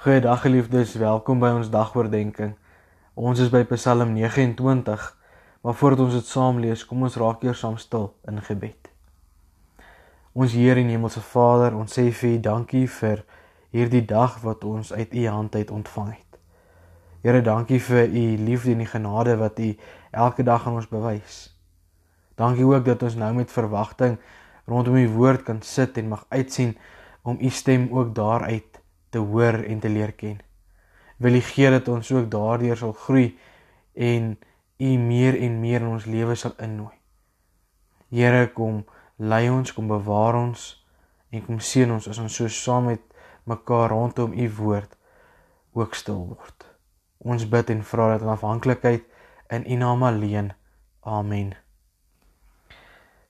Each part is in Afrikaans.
Goeiedag geliefdes, welkom by ons dagoordenkings. Ons is by Psalm 29, maar voordat ons dit saam lees, kom ons raak eers saam stil in gebed. Ons Here en Hemelse Vader, ons sê vir U dankie vir hierdie dag wat ons uit U hand uit ontvang het. Here, dankie vir U liefde en die genade wat U elke dag aan ons bewys. Dankie ook dat ons nou met verwagting rondom U woord kan sit en mag uitsien om U stem ook daaruit te hoor en te leer ken. Wil U gee dat ons ook daardeur sal groei en U meer en meer in ons lewe sal innooi. Here kom lei ons, kom bewaar ons en kom seën ons as ons so saam met mekaar rondom U woord ook stil word. Ons bid en vra dat in afhanklikheid in U naam alleen. Amen.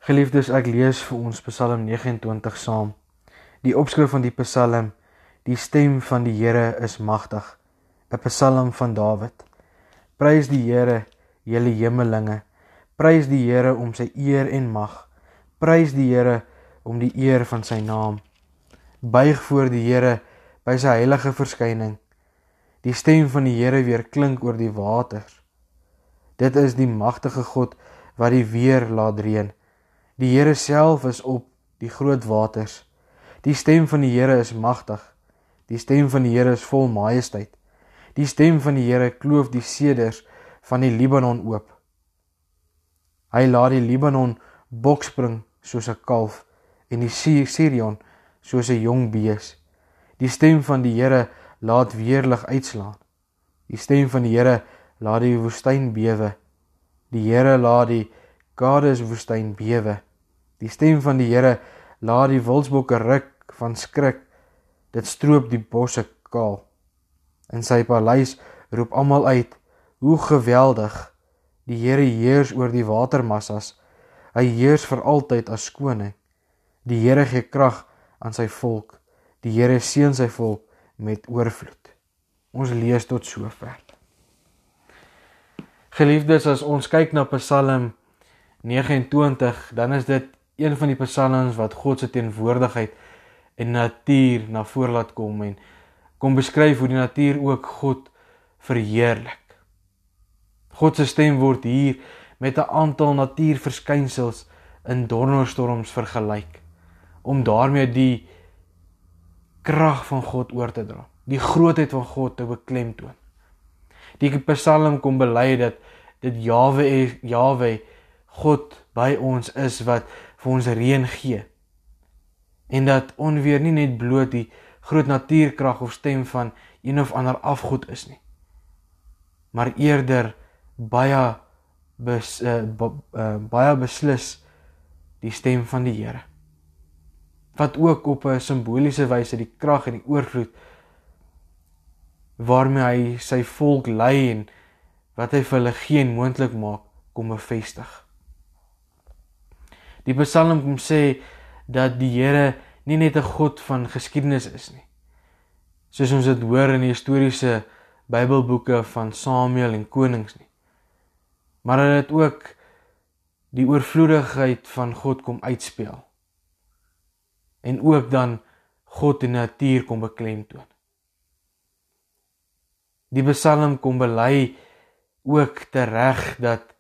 Geliefdes, ek lees vir ons Psalm 29 saam. Die opskrif van die Psalm Die stem van die Here is magtig. 'n Psalm van Dawid. Prys die Here, julle hemelinge. Prys die Here om sy eer en mag. Prys die Here om die eer van sy naam. Buig voor die Here by sy heilige verskyning. Die stem van die Here weer klink oor die waters. Dit is die magtige God wat die weer laat reën. Die Here self is op die groot waters. Die stem van die Here is magtig. Die stem van die Here is vol majesteit. Die stem van die Here kloof die seders van die Libanon oop. Hy laat die Libanon bokspring soos 'n kalf en die Sirion soos 'n jong bees. Die stem van die Here laat weerlig uitslaan. Die stem van die Here laat die woestyn bewe. Die Here laat die Kades woestyn bewe. Die stem van die Here laat die wildsbokke ruk van skrik Dit stroop die bosse kaal. In sy paleis roep almal uit: "Hoe geweldig! Die Here heers oor die watermassas. Hy heers vir altyd as koning. Die Here gee krag aan sy volk. Die Here seën sy volk met oorvloed." Ons lees tot sover. Geliefdes, as ons kyk na Psalm 29, dan is dit een van die psalms wat God se teenwoordigheid en natuur na vore laat kom en kom beskryf hoe die natuur ook God verheerlik. God se stem word hier met 'n aantal natuurverskynsels in donderstorms vergelyk om daarmee die krag van God oor te dra, die grootheid van God te beklemtoon. Die Psalm kom bely dat dit Jawe Jawe God by ons is wat vir ons reën gee en dat onweer nie net bloot die groot natuurkrag of stem van een of ander afgod is nie maar eerder baie bes, uh, uh, baie beslis die stem van die Here wat ook op 'n simboliese wyse die krag en die oorvloed waarmee hy sy volk lei en wat hy vir hulle geen moontlik maak kom bevestig. Die Psalm kom sê dat die Here nie net 'n God van geskiedenis is nie. Soos ons dit hoor in die historiese Bybelboeke van Samuel en konings nie. Maar dat dit ook die oorvloedigheid van God kom uitspeel. En ook dan God en natuur kom beklemtoon. Die Psalm kom bely ook tereg dat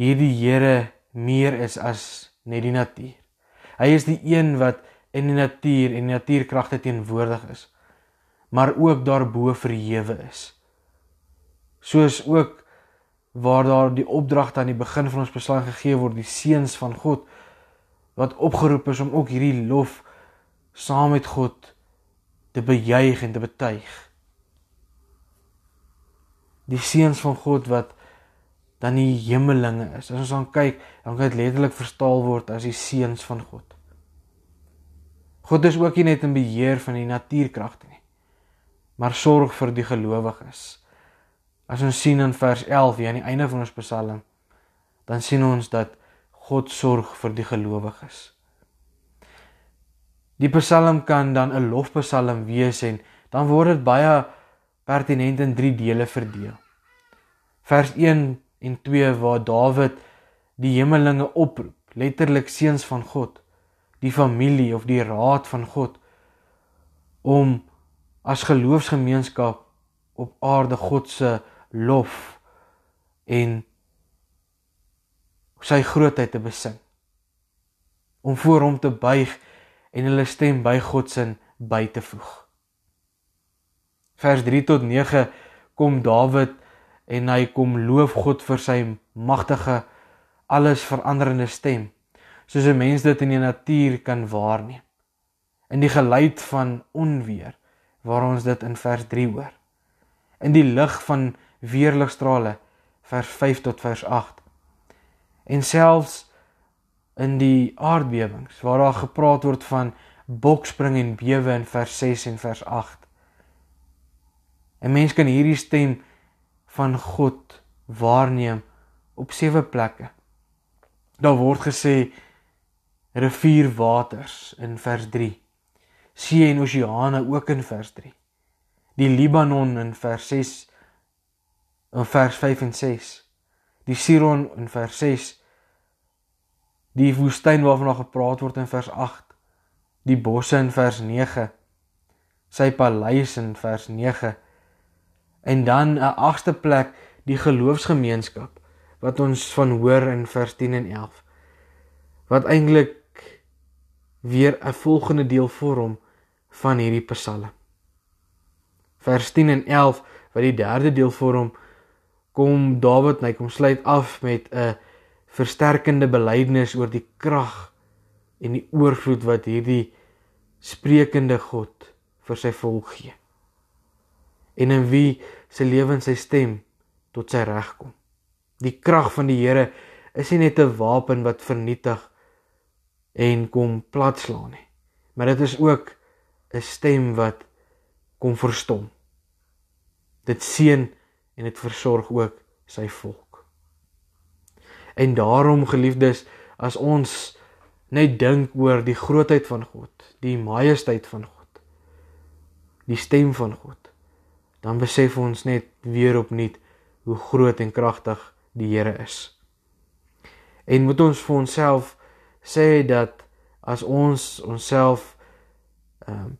hierdie Here meer is as net die natuur. Hy is die een wat in die natuur en die natuurkragte teenwoordig is, maar ook daarbo verhewe is. Soos ook waar daar die opdrag aan die begin van ons psalm gegee word, die seuns van God wat opgeroep is om ook hierdie lof saam met God te bejuig en te betuig. Die seuns van God wat dan die hemelinge is. As ons dan kyk, dan kan dit letterlik verstaal word as die seuns van God. God is ook nie net in beheer van die natuurkragte nie, maar sorg vir die gelowiges. As ons sien in vers 11 hier aan die einde van ons Psalm, dan sien ons dat God sorg vir die gelowiges. Die Psalm kan dan 'n lofpsalm wees en dan word dit baie pertinent in 3 dele verdeel. Vers 1 en 2 waar Dawid die hemelinge oproep, letterlik seuns van God, die familie of die raad van God om as geloofsgemeenskap op aarde God se lof en sy grootheid te besing om voor hom te buig en hulle stem by God se by te voeg. Vers 3 tot 9 kom Dawid en hy kom loof God vir sy magtige alles veranderende stem soos 'n mens dit in die natuur kan waarneem. In die geluid van onweer waar ons dit in vers 3 hoor. In die lig van weerligstrale vers 5 tot vers 8 en selfs in die aardbewings waar daar gepraat word van bokspring en bewe in vers 6 en vers 8. 'n Mens kan hierdie stem van God waarneem op sewe plekke. Daar word gesê rivierwaters in vers 3. See en oseane ook in vers 3. Die Libanon in vers 6 in vers 5 en 6. Die Siron in vers 6 die woestyn waarvan daar gepraat word in vers 8, die bosse in vers 9, sy paleis in vers 9 en dan 'n agste plek die geloofsgemeenskap wat ons van hoor in vers 10 en 11 wat eintlik weer 'n volgende deel vorm van hierdie psalm. Vers 10 en 11 wat die derde deel vorm kom Dawid net kom sluit af met 'n versterkende belydenis oor die krag en die oorvloed wat hierdie sprekende God vir sy volk gee. En in wie se lewens sy stem tot sy reg kom. Die krag van die Here is nie net 'n wapen wat vernietig en kom platslaan nie, maar dit is ook 'n stem wat kom verstom. Dit seën en dit versorg ook sy volk. En daarom geliefdes, as ons net dink oor die grootheid van God, die majesteit van God, die stem van God, dan besef ons net weer opnuut hoe groot en kragtig die Here is. En moet ons vir onsself sê dat as ons onsself ehm um,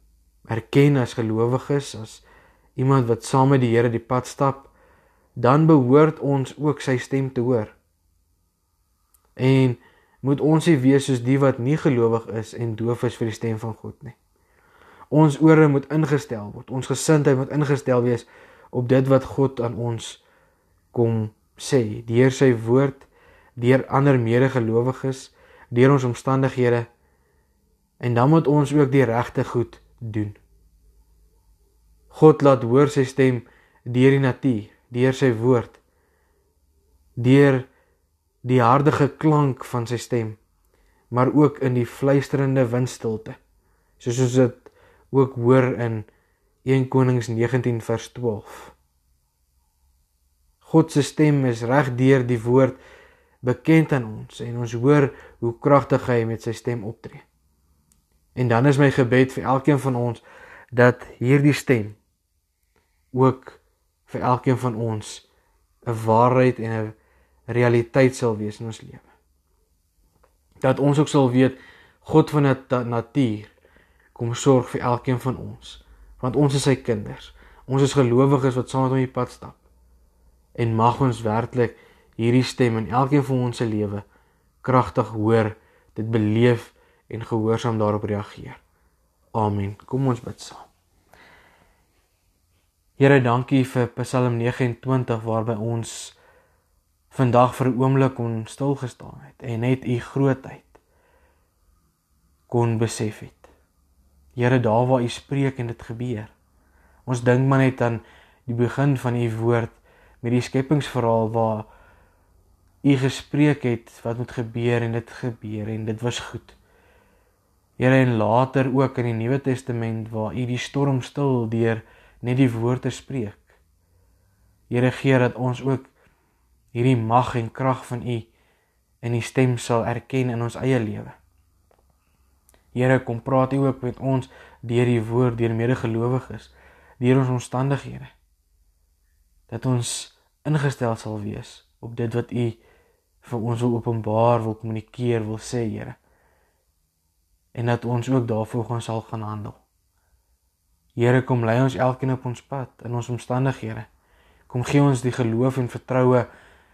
erken as gelowiges, as iemand wat saam met die Here die pad stap, dan behoort ons ook sy stem te hoor. En moet ons nie wees soos die wat nie gelowig is en doof is vir die stem van God nie. Ons ore moet ingestel word. Ons gesindheid moet ingestel wees op dit wat God aan ons kom sê deur sy woord, deur ander medegelowiges, deur ons omstandighede. En dan moet ons ook die regte goed doen. God laat hoor sy stem deur die natuur, deur sy woord, deur die harde geklank van sy stem, maar ook in die fluisterende windstilte. Soos ons dit ook hoor in 1 Konings 19 vers 12. God se stem is reg deur die woord bekend aan ons en ons hoor hoe kragtig hy met sy stem optree. En dan is my gebed vir elkeen van ons dat hierdie stem ook vir elkeen van ons 'n waarheid en 'n realiteit sal wees in ons lewe. Dat ons ook sal weet God van die natuur kom sorg vir elkeen van ons, want ons is sy kinders. Ons is gelowiges wat saam met hom die pad stap. En mag ons werklik hierdie stem in elkeen van ons se lewe kragtig hoor, dit beleef en gehoorsaam daarop reageer. Amen. Kom ons bid saam. Here, dankie vir Psalm 29 waarby ons vandag vir 'n oomblik kon stil gestaan het en net u grootheid kon besef het. Here, daar waar u spreek en dit gebeur. Ons dink maar net aan die begin van u woord met die skepingsverhaal waar u gespreek het wat moet gebeur en dit gebeur en dit was goed. Here en later ook in die Nuwe Testament waar u die storm stil deur net die woord te spreek. Here gee dat ons ook hierdie mag en krag van U in die stem sal erken in ons eie lewe. Here, kom praat U ook met ons deur die woord, deur medegelowiges, deur ons omstandighede. Dat ons ingestel sal wees op dit wat U vir ons wil openbaar, wil kommunikeer, wil sê, Here. En dat ons ook daarvoor gaan sal gaan handel. Here kom lei ons elkeen op ons pad in ons omstandighede. Kom gee ons die geloof en vertroue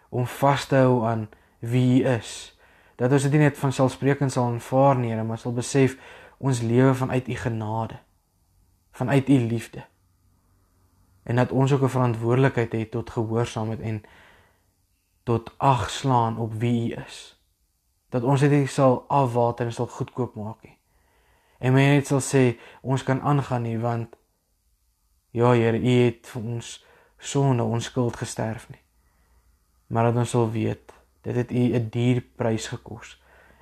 om vas te hou aan wie U is. Dat ons dit nie net van selfspreekend sal aanvaar nie, maar sal besef ons lewe vanuit U genade, vanuit U liefde. En dat ons ook 'n verantwoordelikheid het tot gehoorsaamheid en tot ag slaan op wie U is. Dat ons dit nie sal afwater en sal goedkoop maak nie. En mense net sal sê ons kan aangaan nie want ja Here, U het vir ons sonde ons skuld gesterf nie. Maar dat ons sal weet dit het U 'n duur prys gekos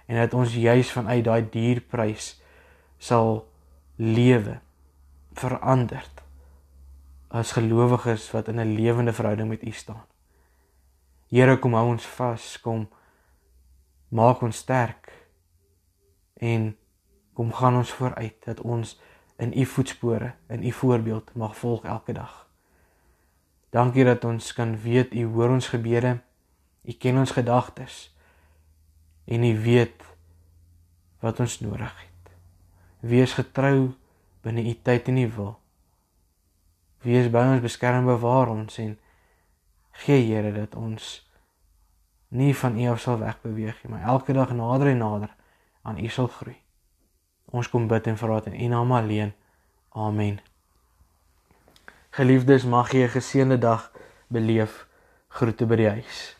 en dat ons juis vanuit daai duur prys sal lewe veranderd as gelowiges wat in 'n lewende verhouding met U staan. Here kom hou ons vas, kom maak ons sterk en kom gaan ons vooruit dat ons in u voetspore in u voorbeeld mag volg elke dag. Dankie dat ons kan weet u hoor ons gebede. U ken ons gedagtes en u weet wat ons nodig het. Wees getrou binne u tyd en u wil. Wees by ons beskerm bewaar ons en gee Here dat ons nie van u af sal wegbeweeg nie, maar elke dag nader en nader aan u sal groei. Ons kom bid en vra dit in U naam alleen. Amen. Geliefdes, mag jy 'n geseënde dag beleef. Groete by die huis.